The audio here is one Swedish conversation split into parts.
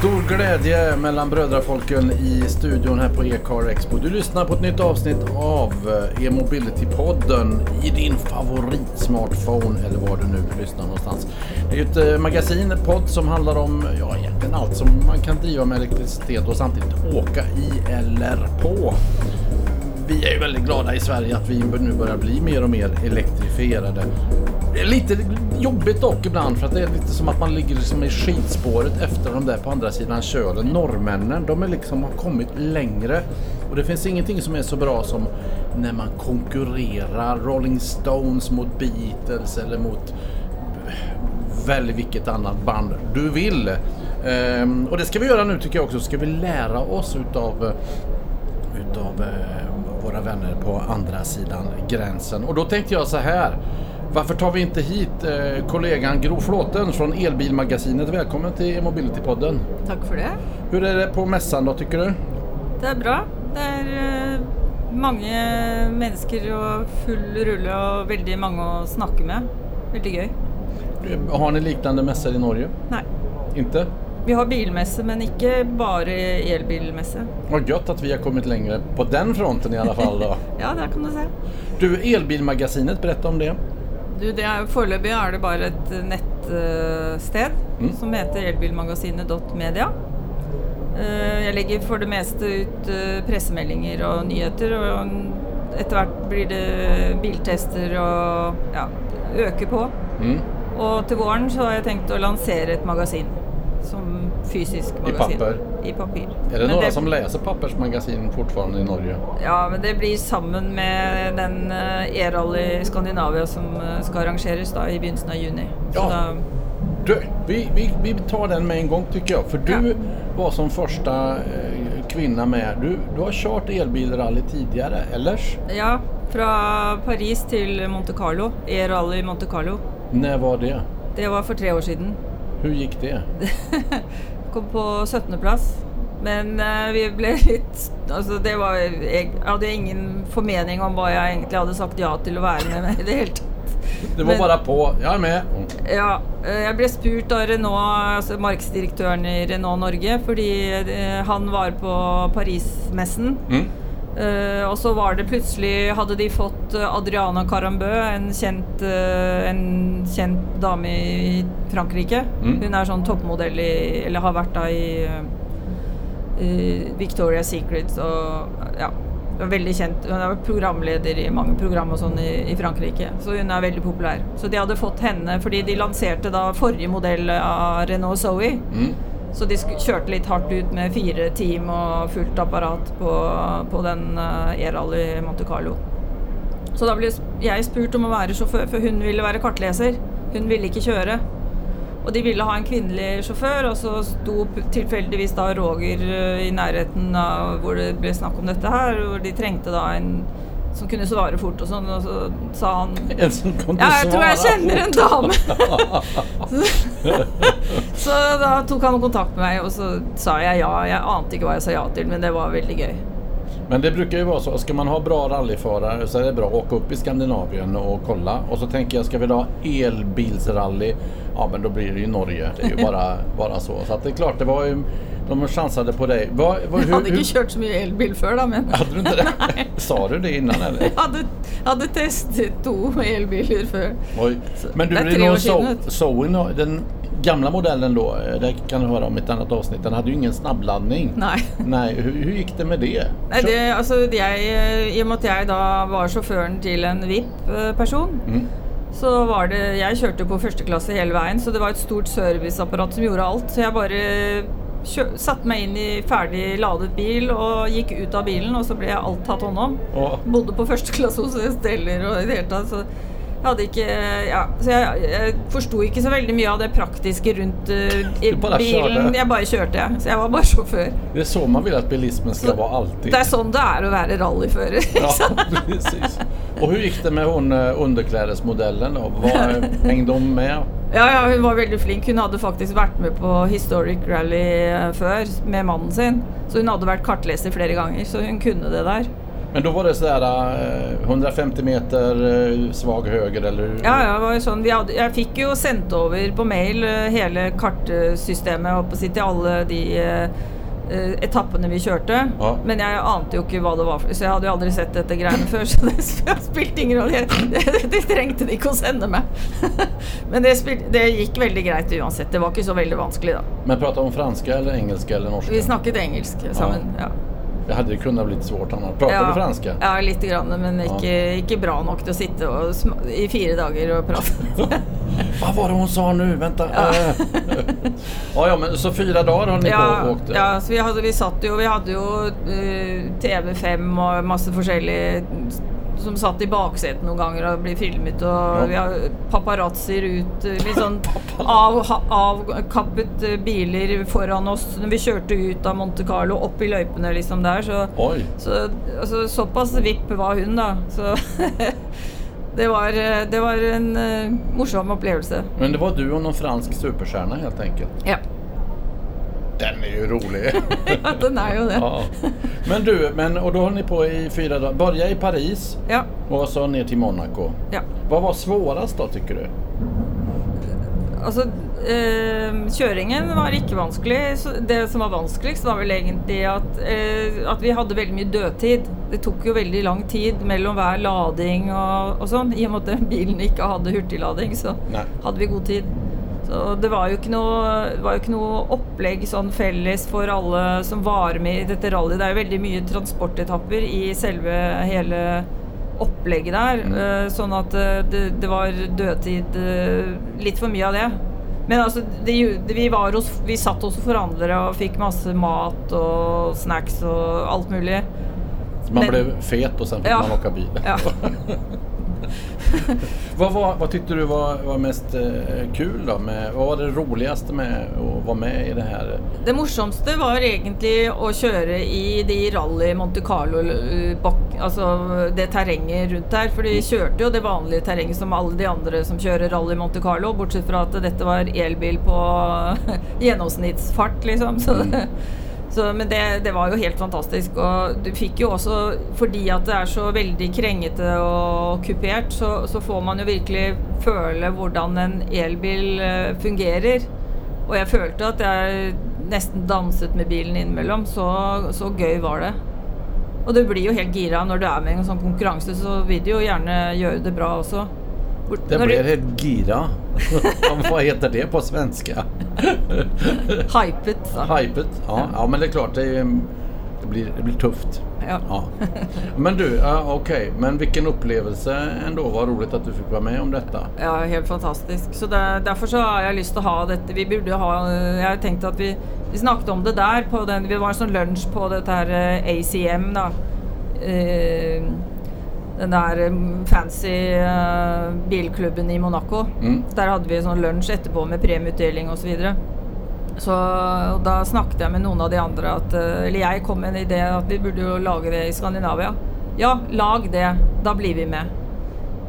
Stor glädje mellan brödrafolken i studion här på E-car Expo. Du lyssnar på ett nytt avsnitt av eh, E-mobility-podden i din favoritsmartphone eller var du nu lyssnar någonstans. Det är ett eh, magasin, ett podd som handlar om ja, egentligen allt som man kan driva med elektricitet och samtidigt åka i eller på. Vi är ju väldigt glada i Sverige att vi nu börjar bli mer och mer elektrifierade. Det är lite jobbigt dock ibland för att det är lite som att man ligger liksom i skidspåret efter de där på andra sidan kölen. Norrmännen, de är liksom har kommit längre. Och det finns ingenting som är så bra som när man konkurrerar Rolling Stones mot Beatles eller mot eh, välj vilket annat band du vill. Ehm, och det ska vi göra nu tycker jag också. Ska vi lära oss utav, utav eh, våra vänner på andra sidan gränsen. Och då tänkte jag så här. Varför tar vi inte hit eh, kollegan Gro Flåten från Elbilmagasinet? Välkommen till E-mobility-podden. Tack för det. Hur är det på mässan då tycker du? Det är bra. Det är eh, många människor och full rulle och väldigt många att snacka med. Väldigt kul. Har ni liknande mässor i Norge? Nej. Inte? Vi har bilmässa men inte bara elbilmässa. Vad gött att vi har kommit längre på den fronten i alla fall då. ja, det kan du säga. Du, Elbilmagasinet, berätta om det. Du, det är, foreløpig er det bare et nettsted Mm. som heter elbilmagasinet.media. Eh, Jeg legger for det meste ut eh, pressemeldinger og nyheter, og etter hvert blir det biltester og ja, øker på. Mm. Og til våren så har jeg tenkt å lansere et magasin. Som fysisk magasin. papper? I papir. Är det Men några som läser pappersmagasin fortfarande i Norge? Ja, men det blir sammen med den eh, E-rally Skandinavia som eh, skal arrangeres da i begynnelsen av juni. Så Ja. da, Du, vi, vi, vi tar den med en gång tycker jag. För du Ja. var som första eh, kvinna med. Du, du har kört elbilrally tidigare, eller? ja, fra Paris til Monte Carlo. E-rally Monte Carlo. När var det? Det var for tre år siden. Hur gick det? Kom på 17. plass. Men eh, vi ble litt Altså, det var Jeg hadde ingen formening om hva jeg egentlig hadde sagt ja til å være med med i det hele tatt. Det var Men- bara på. Jag är med. Ja, eh, jeg ble spurt av Renault, altså markedsdirektøren i Renault Norge, fordi eh, han var på Paris-messen. Mm. Eh, og så var det plutselig Hadde de fått eh, Adriana Carambø, en kjent, eh, en kjent dame i Frankrike. Mm. Hun er sånn toppmodell i Eller har da i, i Victoria's Secret og ja. er Veldig kjent. Hun er programleder i mange program og sånn i, i Frankrike, så hun er veldig populær. Så de hadde fått henne fordi de lanserte da forrige modell av Renault Zoe. Mm. Så de kjørte litt hardt ut med fire team og fullt apparat på, på den uh, E-rally Monte Carlo. Så da ble jeg spurt om å være sjåfør, for hun ville være kartleser. Hun ville ikke kjøre. Og de ville ha en kvinnelig sjåfør, og så sto tilfeldigvis da Roger eh, i nærheten av hvor det ble snakk om dette her, hvor de trengte da en som kunne svare fort og sånn, og så sa han En som kunde Ja, jeg tror svara kjenner en dame. så da tok han kontakt med meg, og så sa jeg ja. Jeg ante ikke hva jeg sa ja til, men det var veldig gøy. Men det brukar ju vara så, ska man ha bra rallyförare så är det bra att åka upp i Skandinavien och kolla. Och så tänker jag, ska vi ha elbilsrally, ja men då blir det ju Norge. Det är ju bara, bara så. Så att det är klart, det var ju, de chansade på dig. Vad, Jeg hur, hadde ikke hur, kjørt så mye elbil før, da, men hade du inte det? Sa du det innan eller? jeg hadde, hadde testet to elbiler før. Oj. Men du, Det är sedan. Zo- Zoe, den gamla modellen då, eh, det kan du höra om i ett annat avsnitt, den hade ju ingen snabbladdning. Nei. Nej, hur, hur gick det med det? Nei, det, altså, jeg, I og med at jeg da var sjåføren til en VIP-person, Mm. så var det Jeg kjørte på første klasse hele veien, så det var et stort serviceapparat som gjorde alt. Så jeg bare kjø, satte meg inn i ferdig ladet bil og gikk ut av bilen, og så ble alt tatt hånd om. Och, Bodde på første klasse hos Steller i det jeg hadde ikke Ja, så jeg, jeg forsto ikke så veldig mye av det praktiske rundt eh, bare bilen. Jeg bare kjørte, jeg. Så jeg var bare sjåfør. det är så man vill att bilismen ska Så- vara alltid. Det er sånn det er å være rallyfører. Ja, precis. Och hur gick det med hon eh? Var, hängde hon med? Ja, ja, hun var veldig flink. Hun hadde faktisk vært med på Historic Rally eh, før med mannen sin. Så hun hadde vært kartleser flere ganger, så hun kunne det der. Men då var det sådär eh, 150 meter eh, svag höger eller? Ja, ja, det var jo sånn. Jeg fikk jo sendt over på mail eh, hele kartsystemet opp og si til alle de eh, eh, etappene vi kjørte. Ja. Men jeg ante jo ikke hva det var, for, så jeg hadde jo aldri sett dette greiene før. Så det spilte ingen rolle. Det, trengte de ikke å sende meg. Men det, spil, det gikk veldig greit uansett. Det var ikke så vanskelig, da. Men pratar om franska eller engelska eller norska? Vi snakket engelsk sammen. Ja. Det hade ju kunnat bli svårt annars. Pratar ja. du franska? Ja, lite grann, men ikke, ikke bra nok til å sitte og, sm- i fire dager og prate. Vad var det hon sa nu? Vänta. Ja. eh. ja, ja, men så fyra dagar höll ni på Ja, och åkte? ja så vi, hadde, vi satt jo Vi hadde jo eh, TV5 og masse forskjellig som satt i baksetet noen ganger og ble filmet. Og vi har paparazzoer ut eh, Litt sånn av, avkappet eh, biler foran oss når vi kjørte ut av Monte Carlo, opp i løypene liksom der. Så, Oj. så altså, såpass vipp var hun, da. Så det var, eh, det var en eh, morsom opplevelse. Men det var du och någon fransk superstjärna helt enkelt. Ja. Den är ju rolig. ja, den er jo det. ja. Men du, men, och då höll ni på i fyra dagar. Börja i Paris Ja. och så ner till Monaco. ja. Vad var svårast då tycker du? Altså, eh, kjøringen var ikke vanskelig. Det som var vanskeligst, var vel egentlig at, eh, at vi hadde veldig mye dødtid. Det tok jo veldig lang tid mellom hver lading og, og sånn. I og med at bilen ikke hadde hurtiglading, så Nej. hadde vi god tid. Så det var jo ikke noe, var jo ikke noe opplegg sånn felles for alle som var med i dette rallyet. Det er jo veldig mye transportetapper i selve hele opplegget der. eh, Sånn at eh, det, det var dødtid eh, Litt for mye av det. Men altså, det, vi, var hos, vi satt hos hverandre og fikk masse mat og snacks og alt mulig. Så man Men- blev fet och sen fick Ja. man åka bil. Ja. vad, var, vad tyckte du var, var mest eh, kul då? Med, vad var det roligaste med att vara med i det här? Det morsomste var egentlig å kjøre i de rally Monte Carlo eh, bak, Altså det terrenget rundt der. For de kjørte jo det vanlige terrenget som alle de andre som kjører rally Monte Carlo, bortsett fra at dette var elbil på gjennomsnittsfart, liksom. Så, så, men det, det var jo helt fantastisk. Og du fikk jo også, fordi at det er så veldig krengete og kupert, så, så får man jo virkelig føle hvordan en elbil fungerar. fungerer. Og jeg følte at jeg nesten danset med bilen innimellom. Så, så gøy var det. Og du blir jo helt gira når du er med i en sånn konkurranse, så vil du jo gjerne gjøre det bra også. Det når du- helt gira. vad heter det på svenska? Hypet, sa Hypet? Ja, ja, men det är klart det, är, det, blir, det blir tufft. Ja. Ja. Men du, ja, okej. Men vilken upplevelse ändå. Vad roligt att du fick vara med om detta. Ja, helt fantastisk. Så det, derfor så har lyst til å ha dette. Vi burde ha Jeg har tenkt at vi, vi snakket om det der på den Vi var en sånn lunsj på dette her eh, ACM, da. Eh, den der eh, fancy eh, bilklubben i Monaco. Mm. Der hadde vi sånn lunsj etterpå med premieutdeling osv. Så, videre. så og da snakket jeg med noen av de andre at eh, Eller jeg kom med en idé at vi burde jo lage det i Skandinavia. Ja, lag det. Da blir vi med.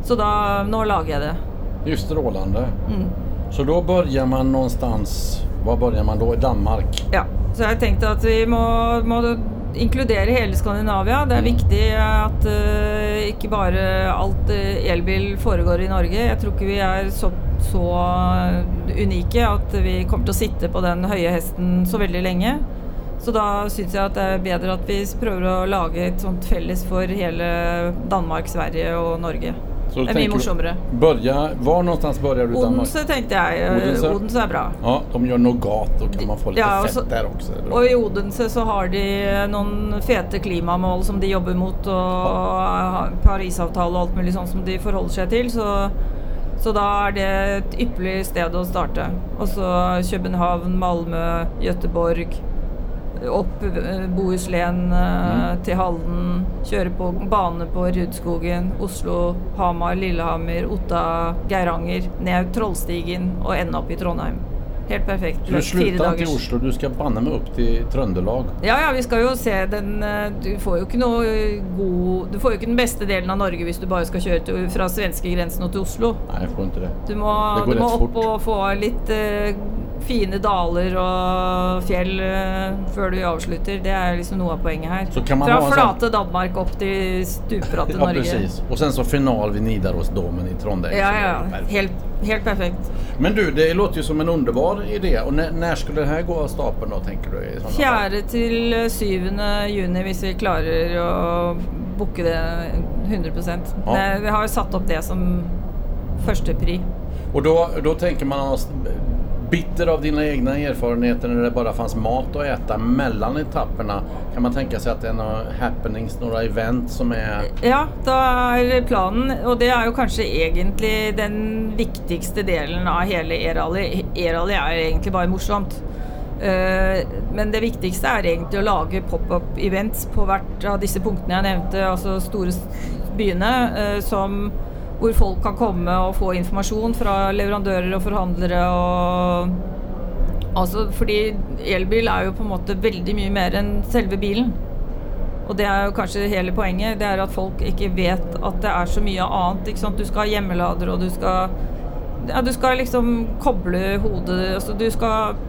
Så da Nå lager jeg det. Det är ju strålande. Mm. Så då börjar man någonstans. Var börjar man då? I Danmark? Ja, så jeg tenkte at vi må, må inkludere hele Skandinavia. Det er viktig at eh, ikke bare alt eh, elbil foregår i Norge. Jeg tror ikke vi er så, så unike at vi kommer til å sitte på den høye hesten så veldig lenge. Så da syns jeg at det er bedre at vi prøver å lage et sånt felles for hele Danmark, Sverige og Norge. Så mye du- morsommere. Börja, var någonstans börjar du i Danmark? Odense tenkte jeg. eh, Odense? Odense er bra. Ja, de gör nougat. Då kan man få lite Ja, och fett så- där också. Är. Og i Odense så har de noen fete klimamål som de jobber mot, og Parisavtale og alt mulig sånn som de forholder seg til. Så, så da er det et ypperlig sted å starte. Og så København, Malmö, Göteborg. Opp eh, Bohuslän eh, til Halden. Kjøre på bane på Rudskogen. Oslo, Hamar, Lillehammer, Otta, Geiranger. Ned Trollstigen og ende opp i Trondheim. Helt perfekt. Du slutar inte dagers- Oslo, du ska banne mig upp till Trøndelag. Ja, ja, vi skal jo se den eh, Du får jo ikke noe eh, god Du får jo ikke den beste delen av Norge hvis du bare skal kjøre til, fra svenskegrensen og til Oslo. Nej, jag får inte det. Du må, Det går du må opp fort. og få litt eh, fine daler og fjell eh, før du avslutter. Det er liksom noe av poenget her. Så kan man Fra flate Danmark opp til stupbratte Ja, Norge. precis. Och sen så final vid Nidarosdomen i Trondheim. Ja, är ja. Helt, helt perfekt. Men du, det låter ju som en underbar idé. Och när, när skulle det här gå av stapeln då, tänker du? I sådana fall? 4. til 7. juni hvis vi klarer å booke det 100 Ja. Vi har satt opp det som førstepri. Och då, då tänker man oss bitter av dina egna erfarenheter när det bara fanns mat att äta mellan etapperna. Kan man tänka sig att det är några happenings, några event som är... Ja, det är planen, och det är ju kanske egentligen den viktigaste delen av hela e-rally. E-rally är egentligen bara morsomt. Eh, men det viktigaste är egentligen att laga pop-up events på vart av dessa punktene jag nämnde, alltså stora byarna eh, som, hvor folk kan komme og få informasjon fra leverandører og forhandlere og Altså fordi elbil er jo på en måte veldig mye mer enn selve bilen. Og det er jo kanskje hele poenget. Det er at folk ikke vet at det er så mye annet. Ikke sant? Du skal ha hjemmelader, og du skal Ja, du skal liksom koble hodet Altså du skal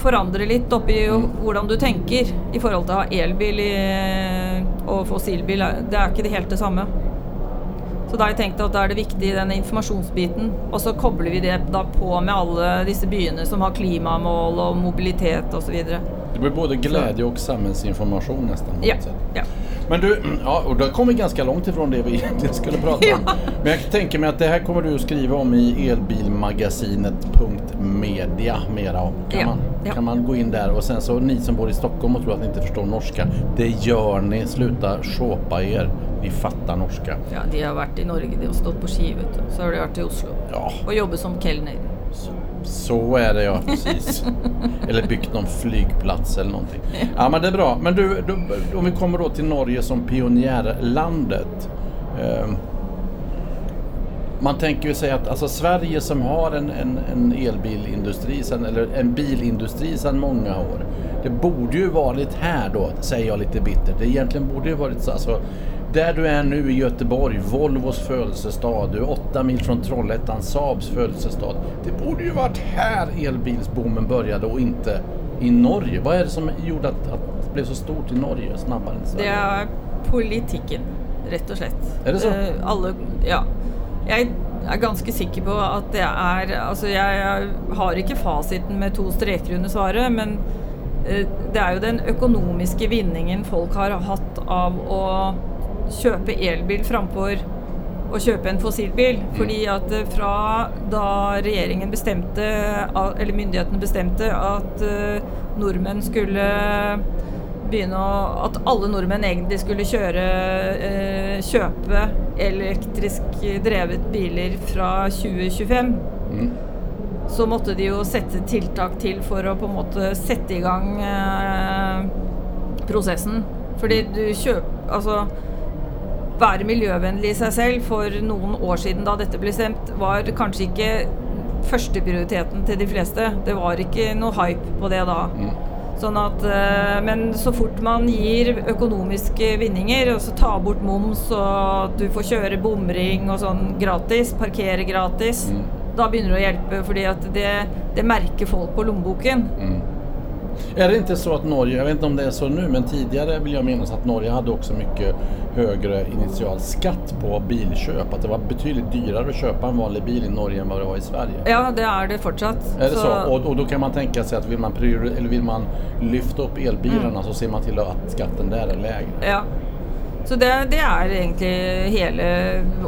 forandre litt oppi hvordan du tenker i forhold til å ha elbil i, og fossilbil. Det er ikke det helt det samme. Så da har jeg tenkt at da er det viktig denne informasjonsbiten. Og så kobler vi det da på med alle disse byene som har klimamål og mobilitet osv. Det blir både glädje och samhällsinformation nästan. Ja. ja. Men du, ja, och då kom vi ganska långt ifrån det vi egentligen skulle prata om. Ja. Men jag tänker mig att det här kommer du att skriva om i elbilmagasinet.media mera om. Kan, Ja, man, ja. kan man gå in där och sen så ni som bor i Stockholm och tror att ni inte förstår norska. Det gör ni. Sluta shoppa er. Ni fattar norska. ja, de har vært i Norge, de har stått på ski. Så har de vært i Oslo. Ja, Og jobbet som kelner. så är det ja, precis. eller byggt någon flygplats eller någonting. Ja men det är bra. Men du, du om vi kommer då till Norge som pionjärlandet. Ehm, man tänker ju säga att alltså Sverige som har en, en, en elbilindustri, sen, eller en bilindustri sedan många år. Det borde ju varit här då, säger jag lite bittert. Det egentligen borde ju varit så. Alltså, där du är nu i Göteborg, Volvos födelsestad, du är åtta mil från Trollhättan, Saabs födelsestad. Det borde ju varit här elbilsboomen började och inte i Norge. Vad är det som gjorde att, att det blev så stort i Norge snabbare än Det Sverige? er politikken, rett og slett. Er det så? Eh, alle Ja. Jeg er ganske sikker på at det er Altså, jeg, har ikke fasiten med to streker under svaret, men eh, det er jo den økonomiske vinningen folk har hatt av å kjøpe elbil framfor å kjøpe en fossilbil. Fordi at eh, fra da regjeringen bestemte, eller myndighetene bestemte, at eh, nordmenn skulle begynne å At alle nordmenn egentlig skulle kjøre kjøpe elektrisk drevet biler fra 2025 Mm. så måtte de jo sette tiltak til for å på en måte sette i gang eh, prosessen. Fordi du kjøper Altså være miljøvennlig i seg selv for noen år siden da dette ble stemt, var kanskje ikke førsteprioriteten til de fleste. Det var ikke noe hype på det da. Mm. Sånn at, eh, men så fort man gir økonomiske vinninger, og så tar bort moms, og at du får kjøre bomring og sånn gratis, parkere gratis, Mm. da begynner det å hjelpe, fordi at det, det merker folk på lommeboken. Mm. Är det inte så att Norge, jag vet inte om det är så nu, men tidigare vill jag minnas att Norge hade också mycket högre initial skatt på bilköp. Att det var betydligt dyrare att köpa en vanlig bil i Norge än vad det var i Sverige. Ja, det er det fortsatt. Är det så? Och, och då kan man tänka sig att vill man, priori- eller vill man lyfta upp elbilarna Mm. så ser man till att skatten där är lägre. Ja. Så det, det er egentlig hele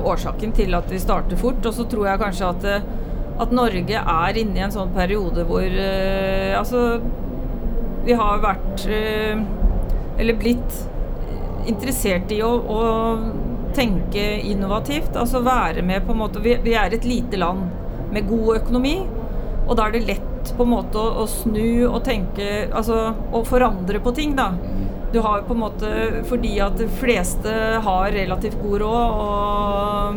årsaken til at vi starter fort. Og så tror jeg kanskje at, eh, at Norge er inne i en sånn periode hvor eh, Altså, vi har varit eh, Eller blivit intresserade i att, att tänka innovativt. alltså vara med på en måte vi, vi är ett litet land med god ekonomi och då är det lätt på en måte att snu och tänka, alltså å förändra på ting, då. Du har på en måte för de flesta har relativt god råd, och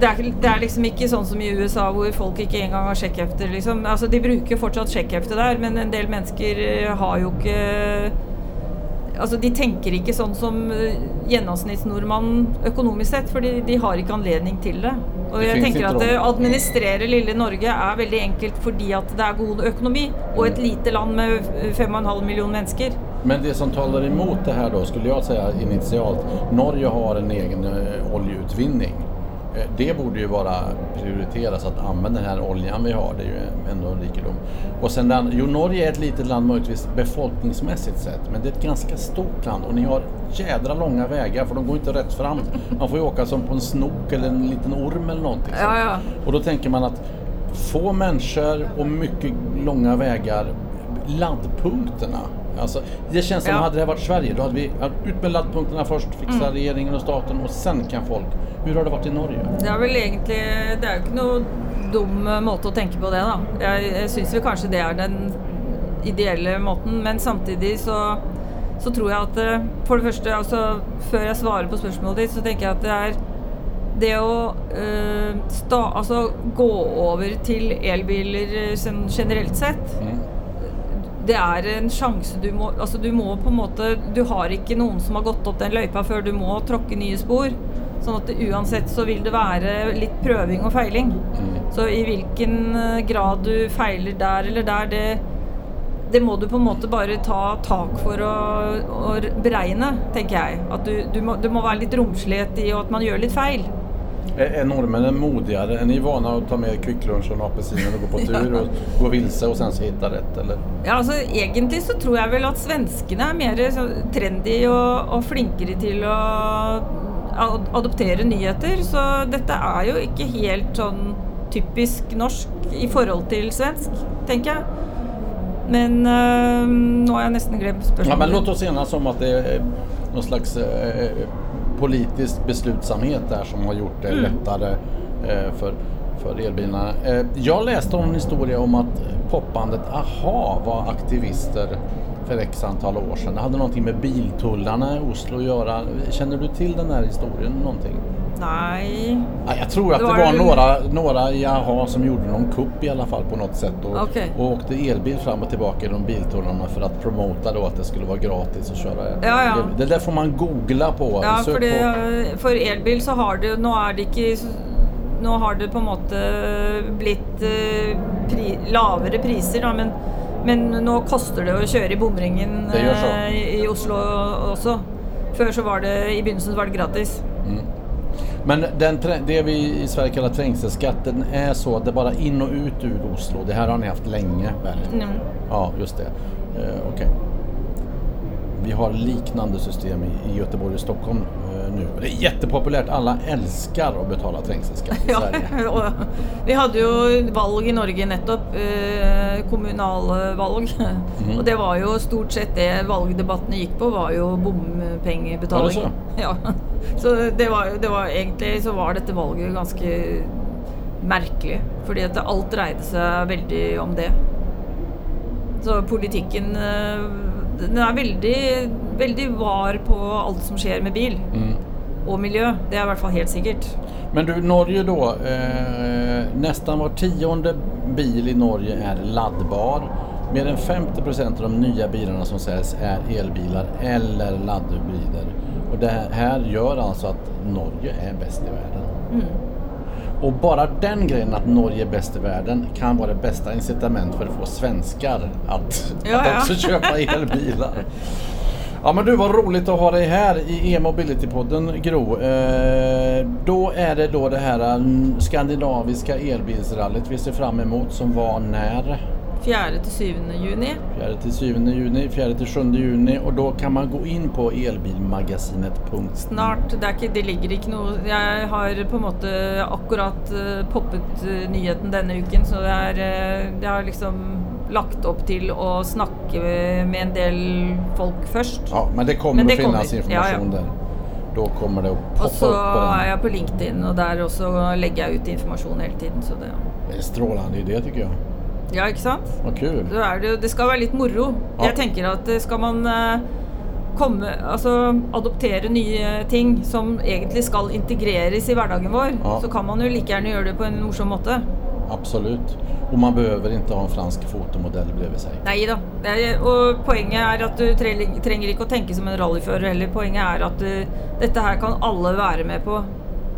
det er, det er liksom ikke sånn som i USA hvor folk ikke engang har sjekkhefter. Liksom. Altså, de bruker fortsatt sjekkhefte der, men en del mennesker eh, har jo ikke Altså, de tenker ikke sånn som eh, gjennomsnittsnordmann økonomisk sett, fordi de har ikke anledning til det. Og Det jeg tenker at å administrere lille Norge er veldig enkelt fordi at det er god økonomi, og et lite land med 5,5 millioner mennesker. Men det som talar emot det här då skulle jag säga initialt, Norge har en egen eh, oljeutvinning. Eh, Det borde ju vara prioriteras att använda den här oljan vi har, det är ju ändå en rikedom. Och sen den, jo Norge är ett litet land möjligtvis befolkningsmässigt sett, men det är ett ganska stort land och ni har jädra långa vägar för de går inte rätt fram. Man får ju åka som på en snok eller en liten orm eller någonting. Ja, ja. Och då tänker man att få människor och mycket långa vägar, laddpunkterna. Alltså, det känns som Ja. hade det varit Sverige, då hade vi ut med laddpunkterna först, fixa Mm. regeringen och staten och sen kan folk. Hur har det varit i Norge? Det er vel egentlig Det jo ikke noe dum eh, måte å tenke på det, da. Jeg, jeg syns vel kanskje det er den ideelle måten, men samtidig så, så tror jeg at eh, For det første, altså før jeg svarer på spørsmålet ditt, så tenker jeg at det er det å eh, sta, altså, gå over til elbiler eh, sånn generelt sett Mm. Det er en sjanse du må Altså du må på en måte Du har ikke noen som har gått opp den løypa før du må tråkke nye spor. Sånn at det, uansett så vil det være litt prøving og feiling. Mm. Så i hvilken eh, grad du feiler der eller der, det, det må du på en måte bare ta tak for å, å beregne, tenker jeg. At du, du, må, det må være litt romslighet i at man gjør litt feil. Är, är norrmännen modigare? Är ni vana att ta med kvicklunchen och apelsinen och gå på tur och gå vilse och sen så hitta rätt? Eller? Ja, altså Egentlig så tror jeg vel at svenskene er mer så trendy og, og flinkere til å ad- adoptere nyheter. Så dette er jo ikke helt sånn typisk norsk i forhold til svensk, tenker jeg. Men øh, nå har jeg nesten glemt Ja, men låt oss enas om att det är någon slags eh, politisk beslutsamhet där som har gjort det lättare eh, för, för elbilarna. Eh, jag läste om en historia om att popbandet AHA var aktivister för x antal år sedan. Det hade någonting med biltullarna i Oslo att göra. Känner du till den här historien någonting? Nei Ja, jag tror att Det det var var ju- några, några i AHA som gjorde någon kupp i alla fall på något sätt och, Okej. och åkte elbil fram och tillbaka i de biltullarna för att promota då att det skulle vara gratis att köra Ja, ja. Det där får man googla på. Ja, Sök fordi, på. for elbil så har det Nå er det s- Nå har det på en måte blitt øh, pri, lavere priser, da, men, men nå koster det å kjøre i bomringen Det øh, i, Oslo også. Før så var det I begynnelsen så var det gratis. Men den, det vi i Sverige kallar trängselskatten är så att det är bara in och ut ur Oslo. Det här har ni haft länge väl? Mm. Ja, just det. Eh, Okej. Vi har liknande system i, i Göteborg och Stockholm. Det är jättepopulärt. Alla älskar att betala trängselskatt i Ja, Sverige. vi hadde jo valg i Norge nettopp. Eh, kommunalvalg. Mhm. Og det var jo stort sett det valgdebattene gikk på, var jo bompengebetaling. Var det Ja. Så det var det var, Egentlig så var dette valget ganske merkelig. Fordi at alt dreide seg veldig om det. Så politikken eh, Den er veldig, veldig var på alt som skjer med bil. Mm. Og miljø. Det er i hvert fall helt sikkert. Men du, Norge då. Eh, nästan var tionde bil i Norge är laddbar. Mer än 50 procent av de nya bilarna som säljs är elbilar eller laddhybrider. Och det här gör alltså att Norge är bäst i världen. Mm. Och bara den grejen att Norge är bäst i världen kan vara det bästa incitament för att få svenskar att, Ja, att ja. också köpa elbilar. Ja men du, vad roligt att ha dig här i e-mobility-podden Gro. Eh, då är det då det här mm, skandinaviska elbilsrallyt vi ser fram emot som var när? 4. til 7. juni. 4 till 7 juni, 4 till 7 juni och då kan man gå in på elbilmagasinet.se Snart. Det, ikke, det ligger ikke noe Jeg har på en måte akkurat eh, poppet eh, nyheten denne uken, så det eh, Jeg har liksom lagt opp til å snakke med en del folk først. Ja, men det kommer Men det att finnas kommer. information Ja, ja. där. Då kommer det att Og poppa så upp på den. er jeg på LinkedIn, og der også legger jeg ut informasjon hele tiden. Så det Det är strålande idé tycker jag. Ja, ikke sant? Vad kul. Så er det, jo- det skal være litt moro. Ja. Jeg tenker at eh, skal man eh, komme, altså adoptere nye ting som egentlig skal integreres i hverdagen vår, Ja. så kan man jo like gjerne gjøre det på en morsom måte. Absolut. Och man behöver inte ha en fransk fotomodell bredvid sig. Nei da. Det er, og poenget er at du trenger ikke å tenke som en rallyfører heller. Poenget er at du, dette her kan alle være med på.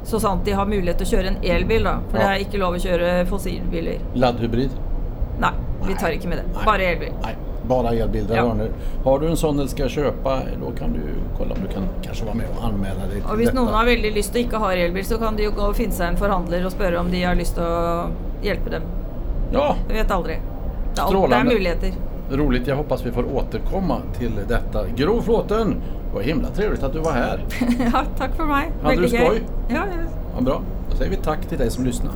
Så sant de har til å kjøre en elbil, da. For Ja. det er ikke lov å kjøre fossilbiler. Laddhybrid? Nei, vi Nej. tar ikke med det. Nej. Bare elbil. Nej, bara elbil. Där Ja. har, du en sån eller ska köpa, då kan du kolla om du kan kanske vara med och anmäla dig till hvis detta. noen har veldig lyst til å ikke ha elbil, så kan de jo gå og finne seg en forhandler og spørre om de har lyst til å hjelpe dem. Ja, Du vet aldri. Det er, alt, det Strålande. er muligheter. roligt. Jag hoppas vi får återkomma till detta. Gro Flåten, vad himla trevligt att du var här. ja, takk for meg. Hadde du Veldig gøy. skoj? Ja, ja. Ja, bra. Då säger vi tack till dig som lyssnar.